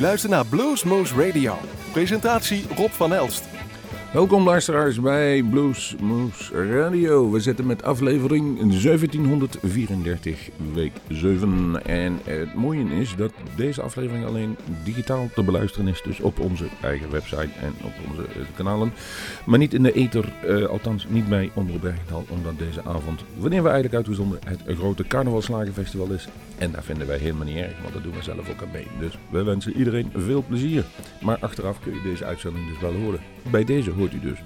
luistert naar Bluesmoose Radio. Presentatie Rob van Elst. Welkom luisteraars bij Blues Moose Radio. We zitten met aflevering 1734, week 7. En het mooie is dat deze aflevering alleen digitaal te beluisteren is. Dus op onze eigen website en op onze eh, kanalen. Maar niet in de ether, uh, althans niet bij Omroep Bergendal. Omdat deze avond, wanneer we eigenlijk uitgezonden, het grote carnavalslagenfestival is. En daar vinden wij helemaal niet erg, want dat doen we zelf ook aan mee. Dus we wensen iedereen veel plezier. Maar achteraf kun je deze uitzending dus wel horen. Bij deze hoort u dus.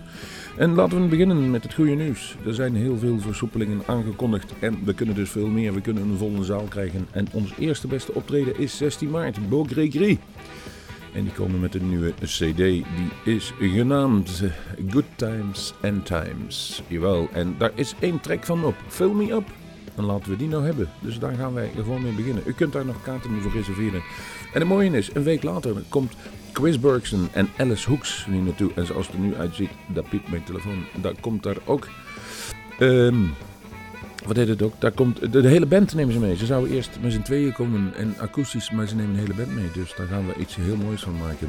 En laten we beginnen met het goede nieuws. Er zijn heel veel versoepelingen aangekondigd en we kunnen dus veel meer. We kunnen een volle zaal krijgen. En ons eerste beste optreden is 16 maart, Beaugré En die komen met een nieuwe CD. Die is genaamd Good Times and Times. Jawel, en daar is één track van op. Fill Me Up. En laten we die nou hebben. Dus daar gaan wij gewoon mee beginnen. U kunt daar nog kaarten voor reserveren. En het mooie is, een week later komt Chris Bergson en Alice Hoeks hier naartoe. En zoals het er nu uitziet, dat piept mijn telefoon. Daar komt daar ook... Um, wat heet het ook? Daar komt, de, hele band nemen ze mee. Ze zouden eerst met z'n tweeën komen en akoestisch, maar ze nemen de hele band mee. Dus daar gaan we iets heel moois van maken.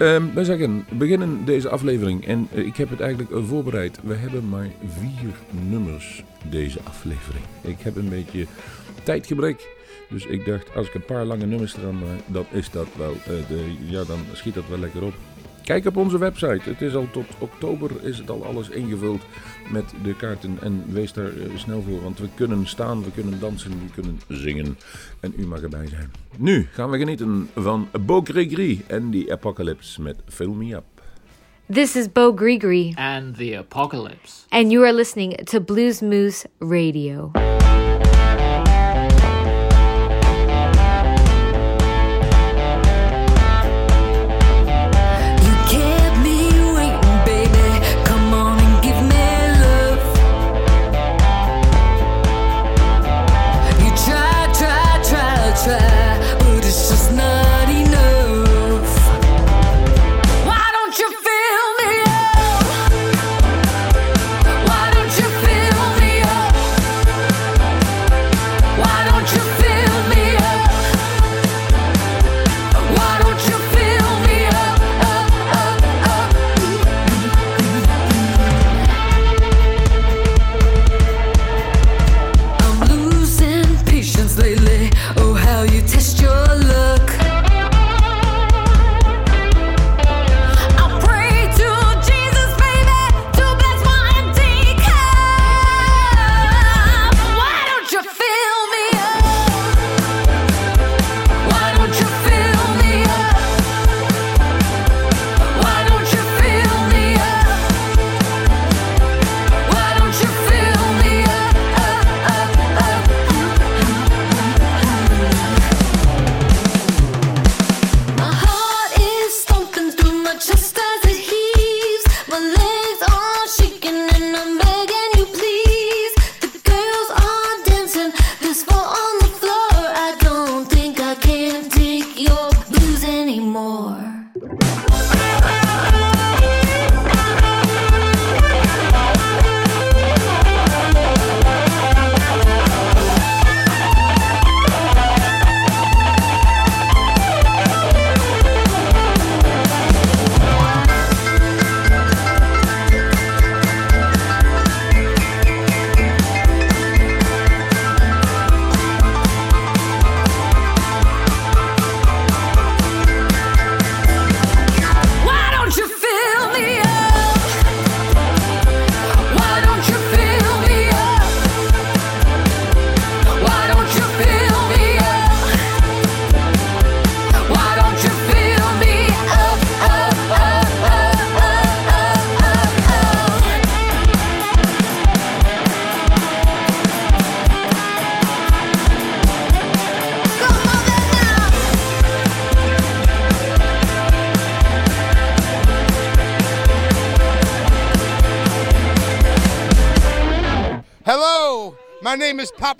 Um, we zeggen, beginnen deze aflevering en uh, ik heb het eigenlijk voorbereid. We hebben maar vier nummers deze aflevering. Ik heb een beetje tijdgebrek. Dus ik dacht, als ik een paar lange nummers eraan maak, dan is dat wel, uh, de, ja, dan schiet dat wel lekker op. Kijk op onze website. Het is al tot oktober is het al alles ingevuld met de kaarten. En wees daar uh, snel voor, want we kunnen staan, we kunnen dansen, we kunnen zingen. En u mag erbij zijn. Nu gaan we genieten van Bo Gregory en The Apocalypse met Fill Me Up. This is Bo Gregory. And The Apocalypse. And you are listening to Blues Moose Radio.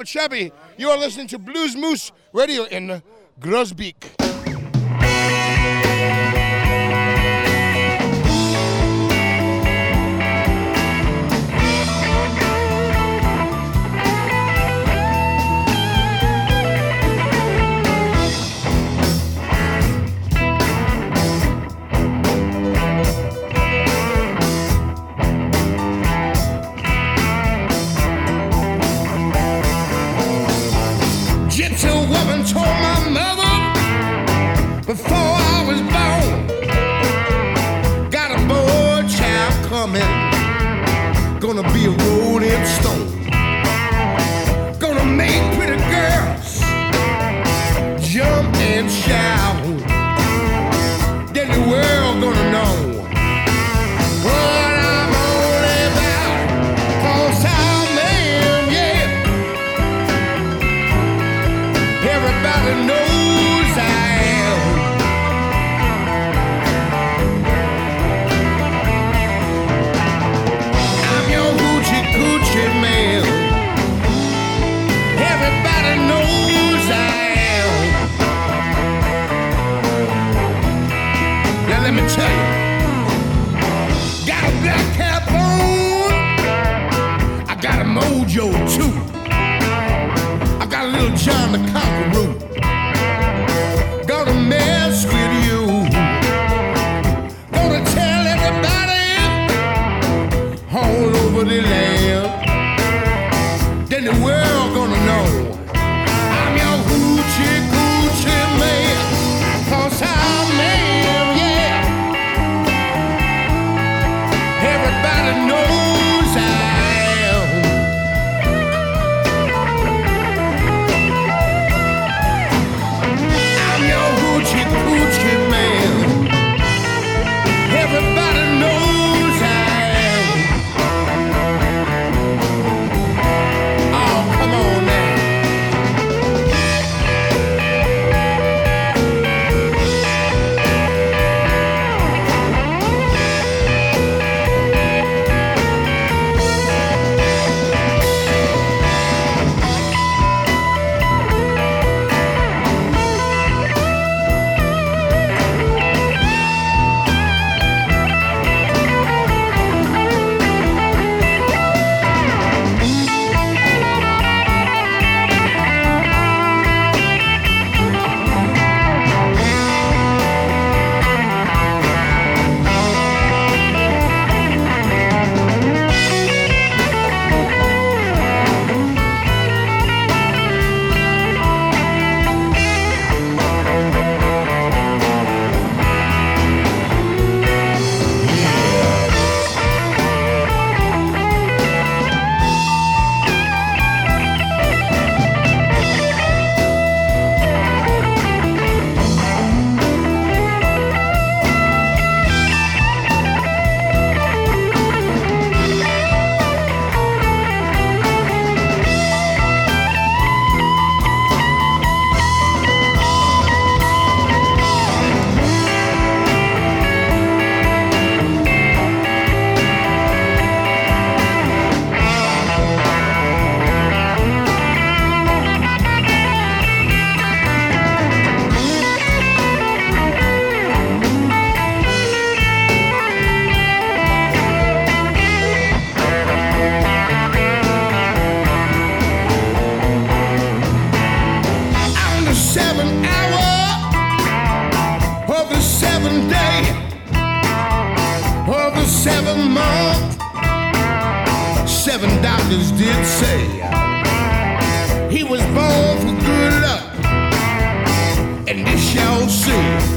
Chubby. You are listening to Blues Moose Radio in Grosbeek. before I was born. Got a boy child coming, gonna be a rolling stone. Day of the seventh month. Seven doctors did say he was born for good luck, and this y'all see.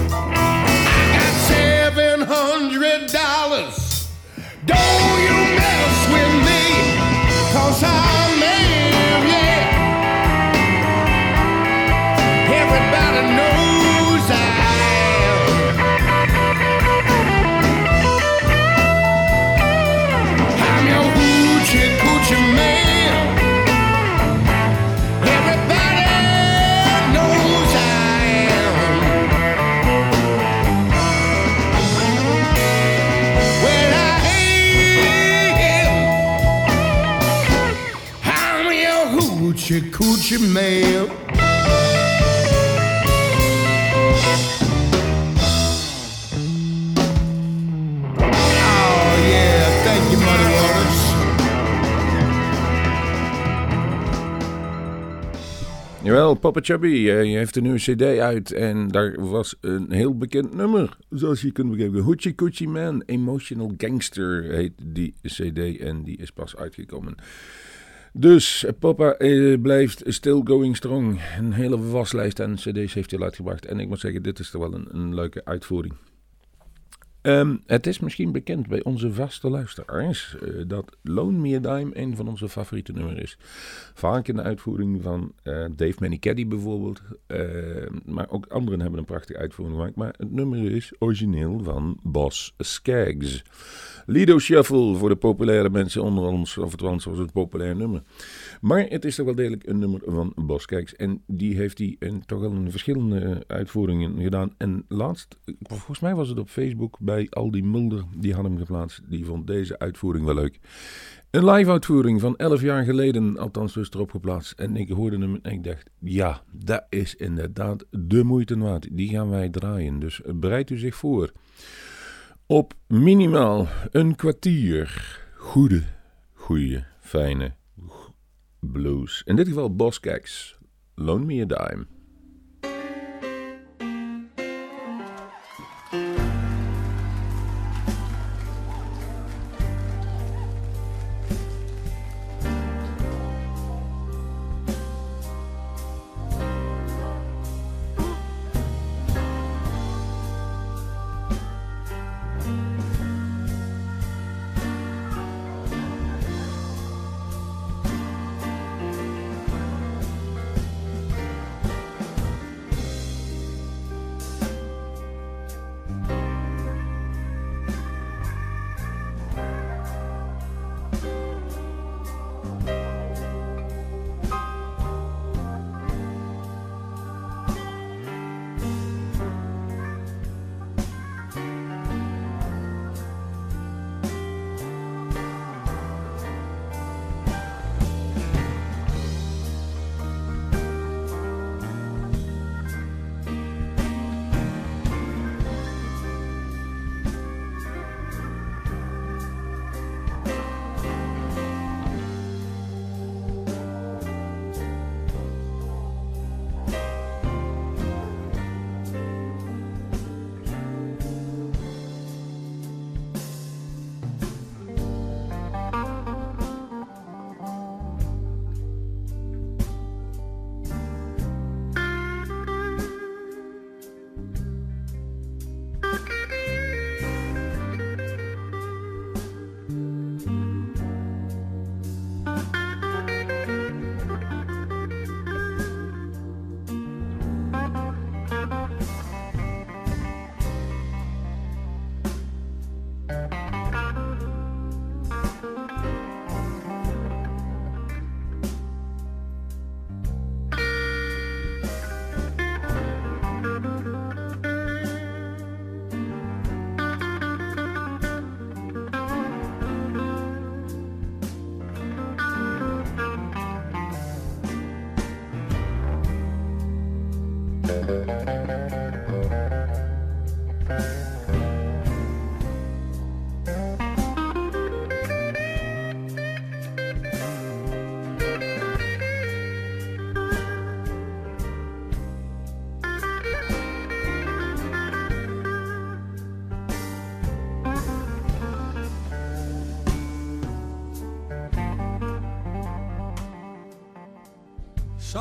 Coochie man. Oh yeah, thank you. Jawel, Papa Chubby eh, je heeft een nieuwe cd uit en daar was een heel bekend nummer. Zoals je kunt begrijpen. Hoochie Coochie Man, Emotional Gangster heet die cd en die is pas uitgekomen. Dus Papa eh, blijft still going strong. Een hele waslijst aan cd's heeft hij uitgebracht. En ik moet zeggen, dit is toch wel een leuke uitvoering. Ehm, het is misschien bekend bij onze vaste luisteraars eh, dat Lone Me Dime een van onze favoriete nummers is. Vaak in de uitvoering van eh, Dave Manicaddy bijvoorbeeld. Eh, maar ook anderen hebben een prachtige uitvoering gemaakt. Maar het nummer is origineel van Boss Skaggs. Lido Shuffle voor de populaire mensen onder ons, of althans was het populair nummer. Maar het is toch wel degelijk een nummer van Bos Kijks. En die heeft hij toch wel in verschillende uitvoeringen gedaan. En laatst, volgens mij was het op Facebook Aldi Mulder, die had hem geplaatst. Die vond deze uitvoering wel leuk. Een live uitvoering van 11 jaar geleden, althans dus erop geplaatst. En ik hoorde hem en ik dacht, ja, dat is inderdaad de moeite waard. Die gaan wij draaien, dus bereid u zich voor. Op minimaal een kwartier goede, goede, fijne blues. In dit geval Boss Keks, Loan Me a Dime.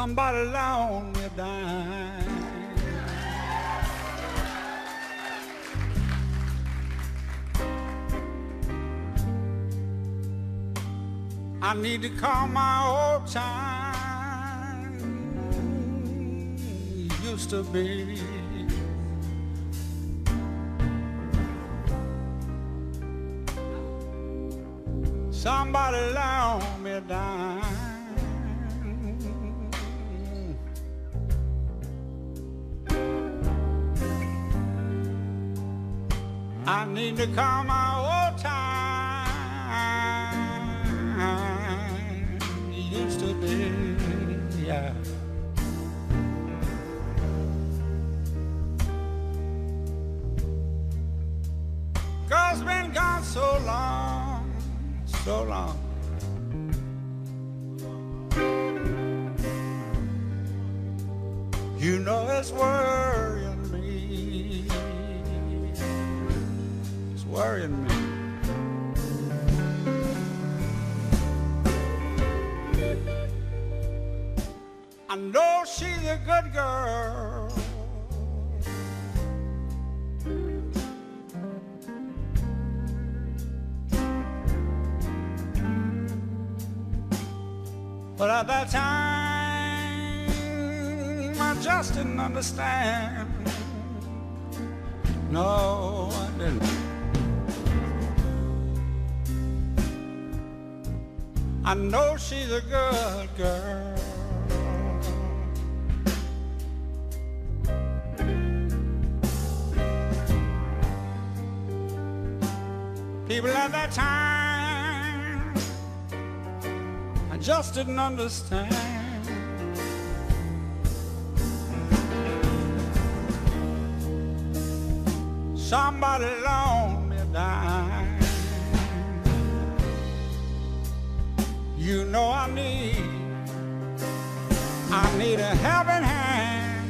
Somebody me a dime. I need to call my old time. Used to be. Somebody loan me a I need to call my old time. Used to be, yeah. Girl's been gone so long, so long. worrying me. I know she's a good girl. But at that time, I just didn't understand. No. I know she's a good girl. People at that time, I just didn't understand. Somebody lonely died. You know I need, I need a helping hand.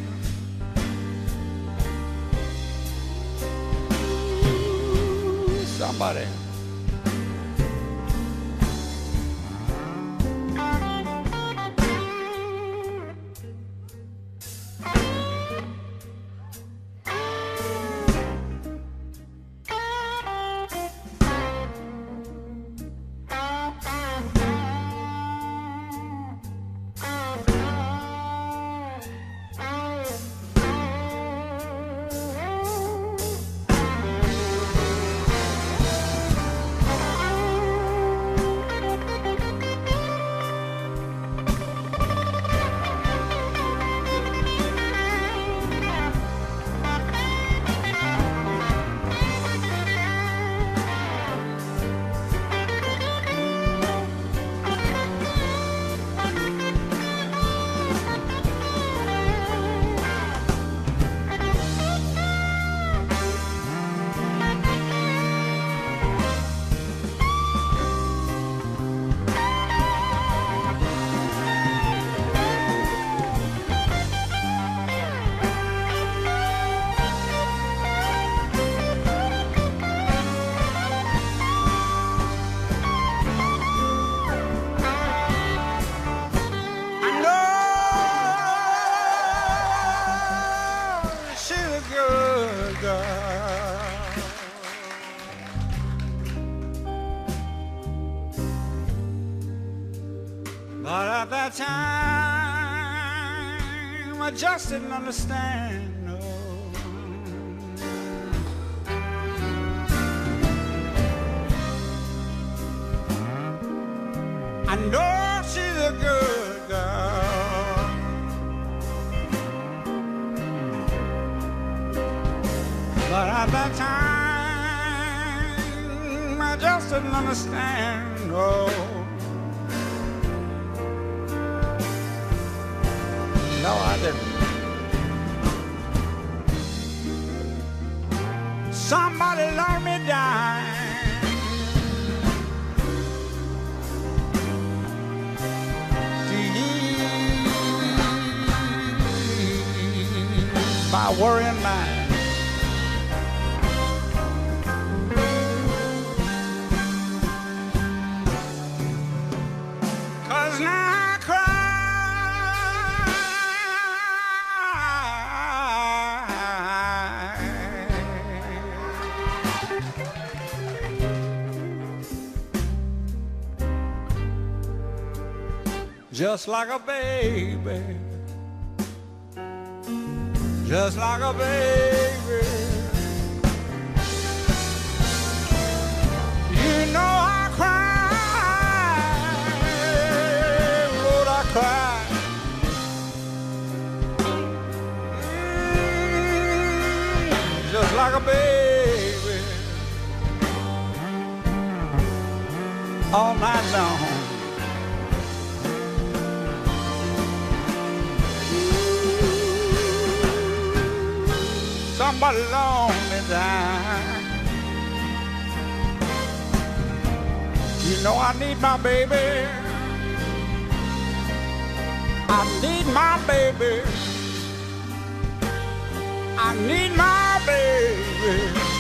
Ooh, Somebody. Just didn't understand. No. I know she's a good girl. But at that time, I just didn't understand. No, Worrying mind. Cause now I cry. Just like a baby. Just like a baby. You know I cry, Lord, I cry. Mm, Just like a baby, all night long. Somebody long me. You know I need my baby. I need my baby. I need my baby.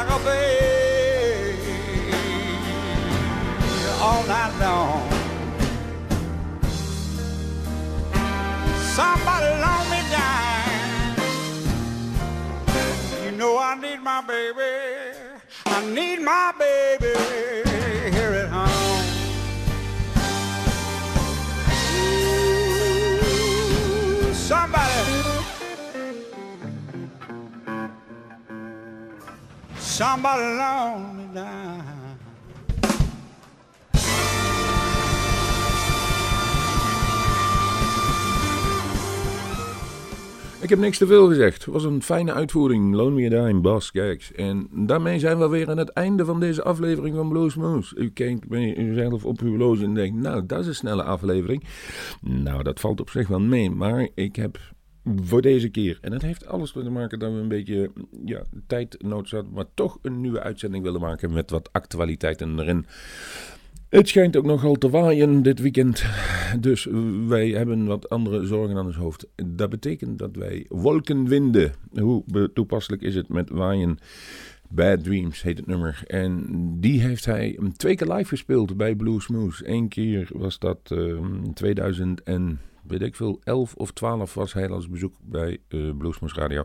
Like a baby Ik heb niks te veel gezegd. Het was een fijne uitvoering. Loan Me a Dime, Bas Kijks. En daarmee zijn we weer aan het einde van deze aflevering van Blues Moose. U kijkt bij uzelf op uw loos en denkt, nou, dat is een snelle aflevering. Nou, dat valt op zich wel mee. Maar ik heb voor deze keer, en dat heeft alles te maken dat we een beetje ja, tijdnood hadden, maar toch een nieuwe uitzending willen maken met wat actualiteiten erin. Het schijnt ook nogal te waaien dit weekend, dus wij hebben wat andere zorgen aan ons hoofd. Dat betekent dat wij wolkenwinden, hoe toepasselijk is het met waaien? Bad Dreams heet het nummer. En die heeft hij twee keer live gespeeld bij Blue Smooth. Eén keer was dat eh, in 2000 en weet ik veel, 11 of 12 was hij als bezoek bij eh Bluesmoes Radio.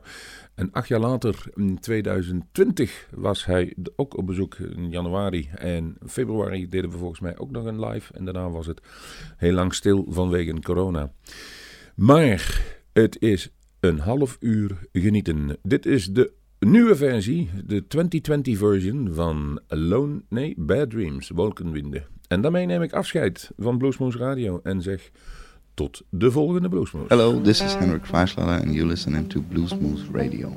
En acht jaar later, in 2020, was hij ook op bezoek in januari. En februari deden we volgens mij ook nog een live. En daarna was het heel lang stil vanwege corona. Maar het is een half uur genieten. Dit is de nieuwe versie, de 2020 version van Alone, nee, Bad Dreams, Wolkenwinden. En daarmee neem ik afscheid van Bluesmoes Radio en zeg tot de volgende Bluesmoes. Hello, this is Henrik Freislader, and you're listening to Blues Moose Radio.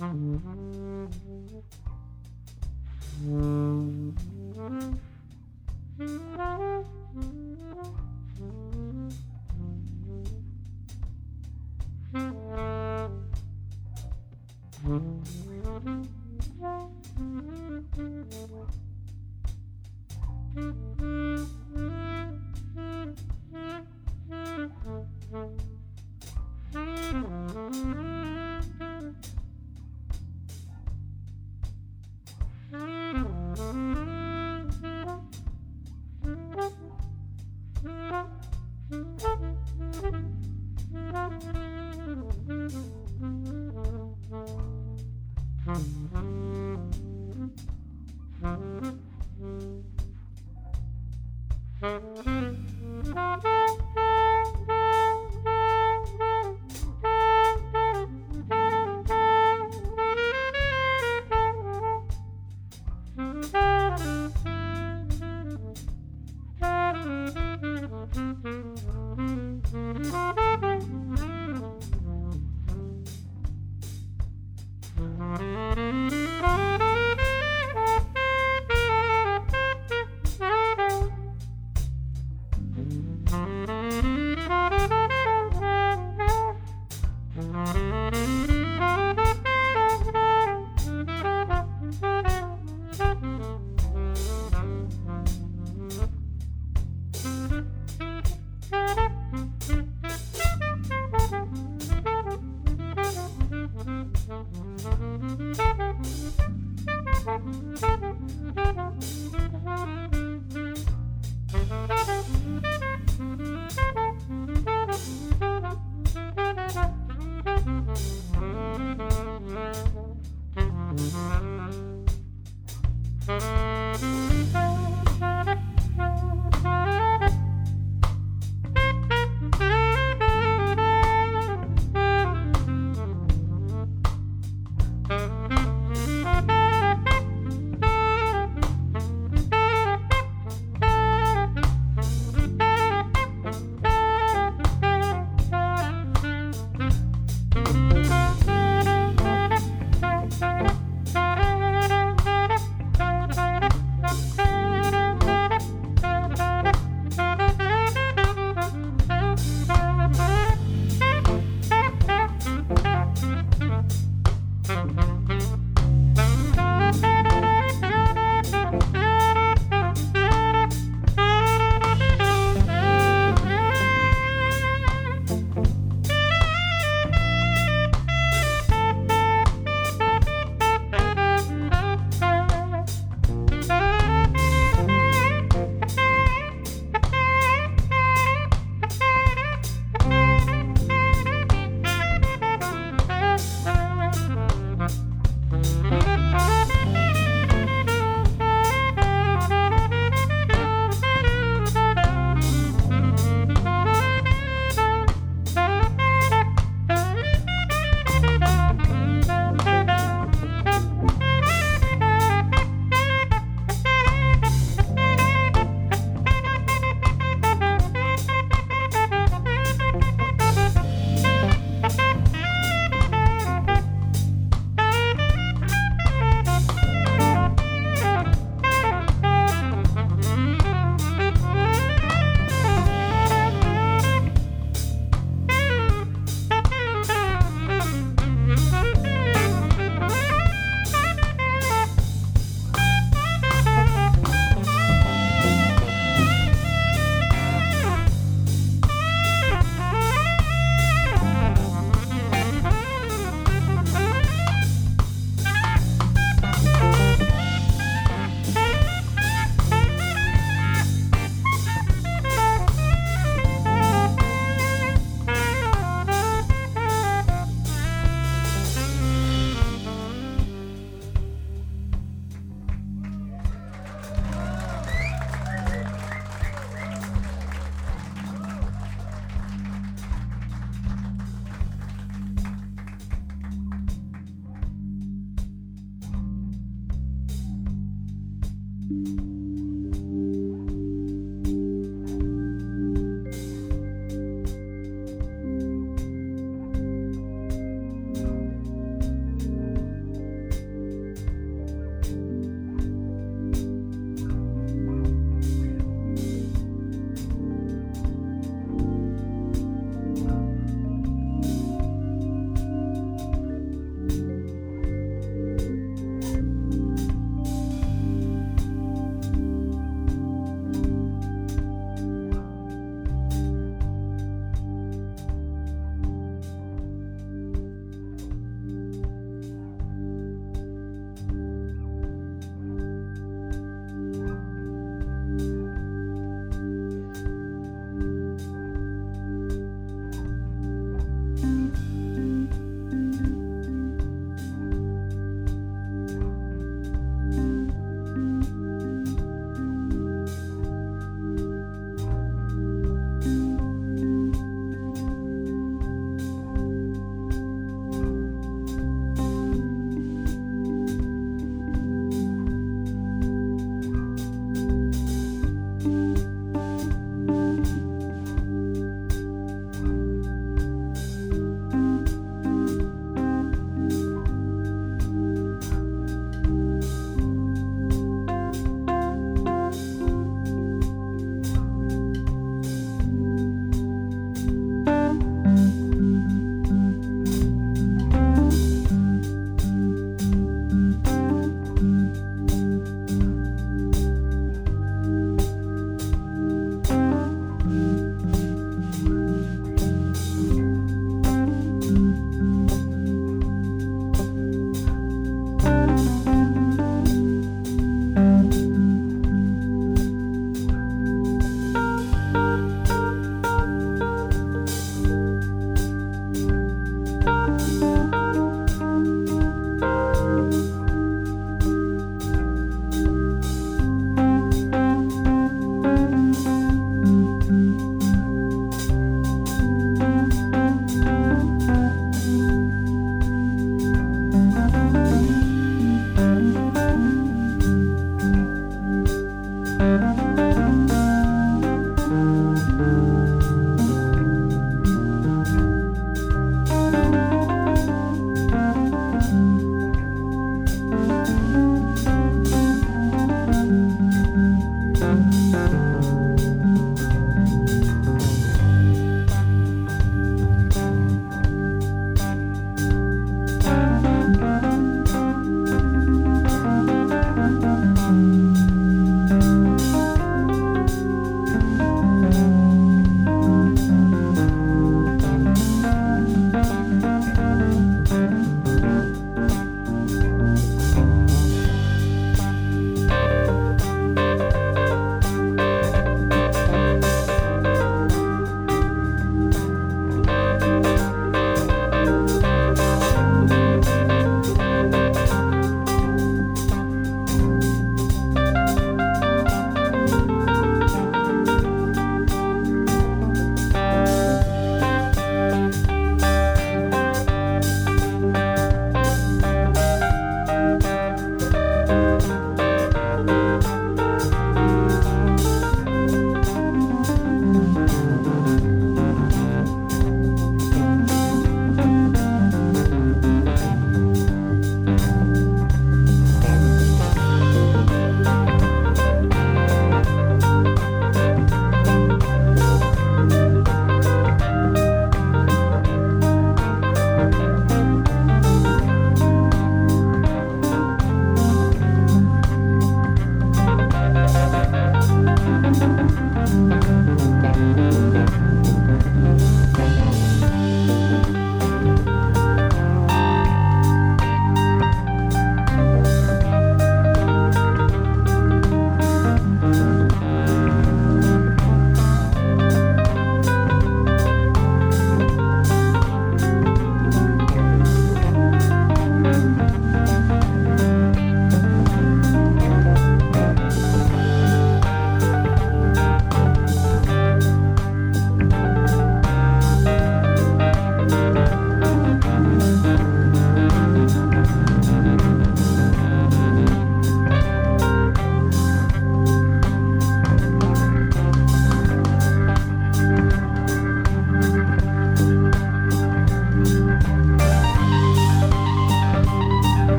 Música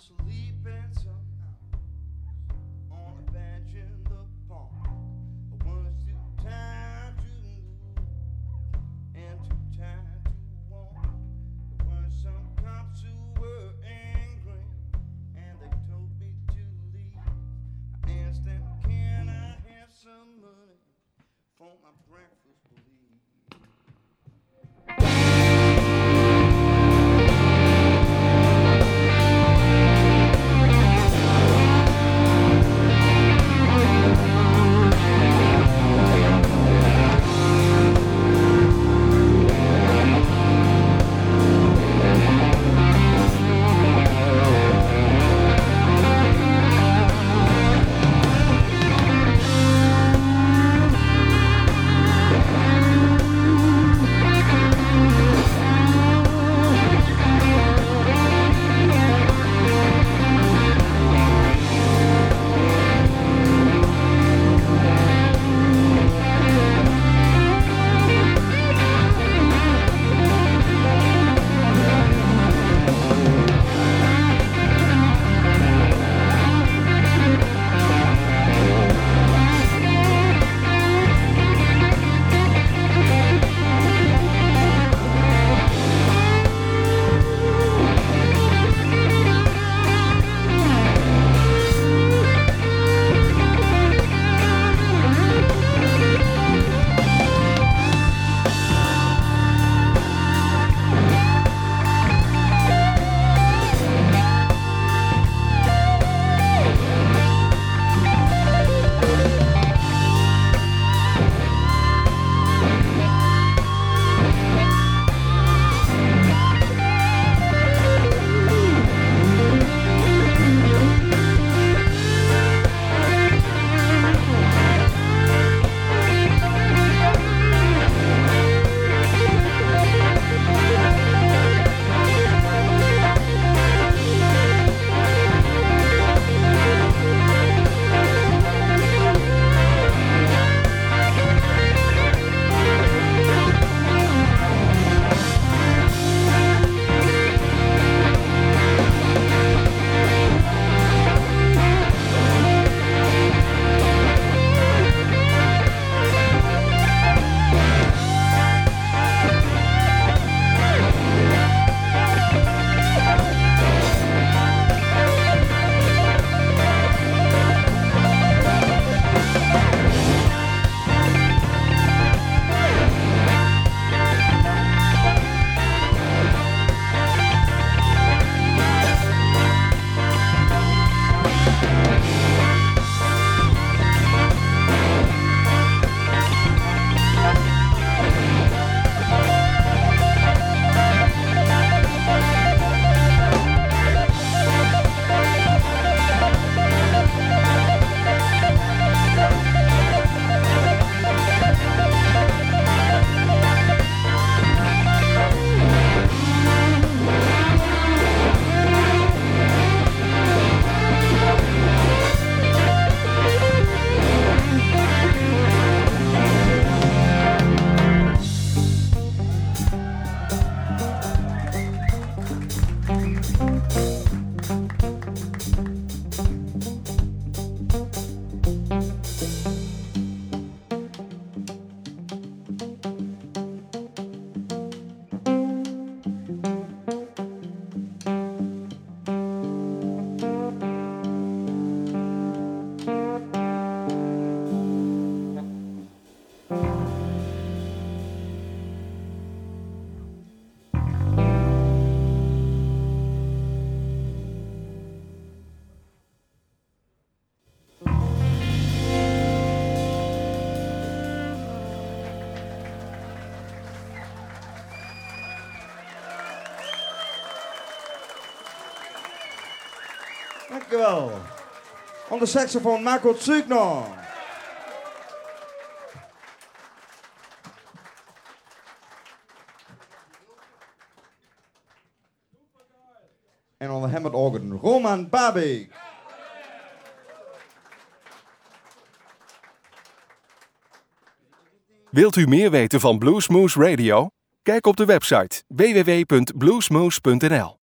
sleeping. Dankjewel. On saxofoon Marco Zugno. En on the hammered organ Roman Babik. Wilt u meer weten van Bluesmoose Radio? Kijk op de website www.bluesmoose.nl.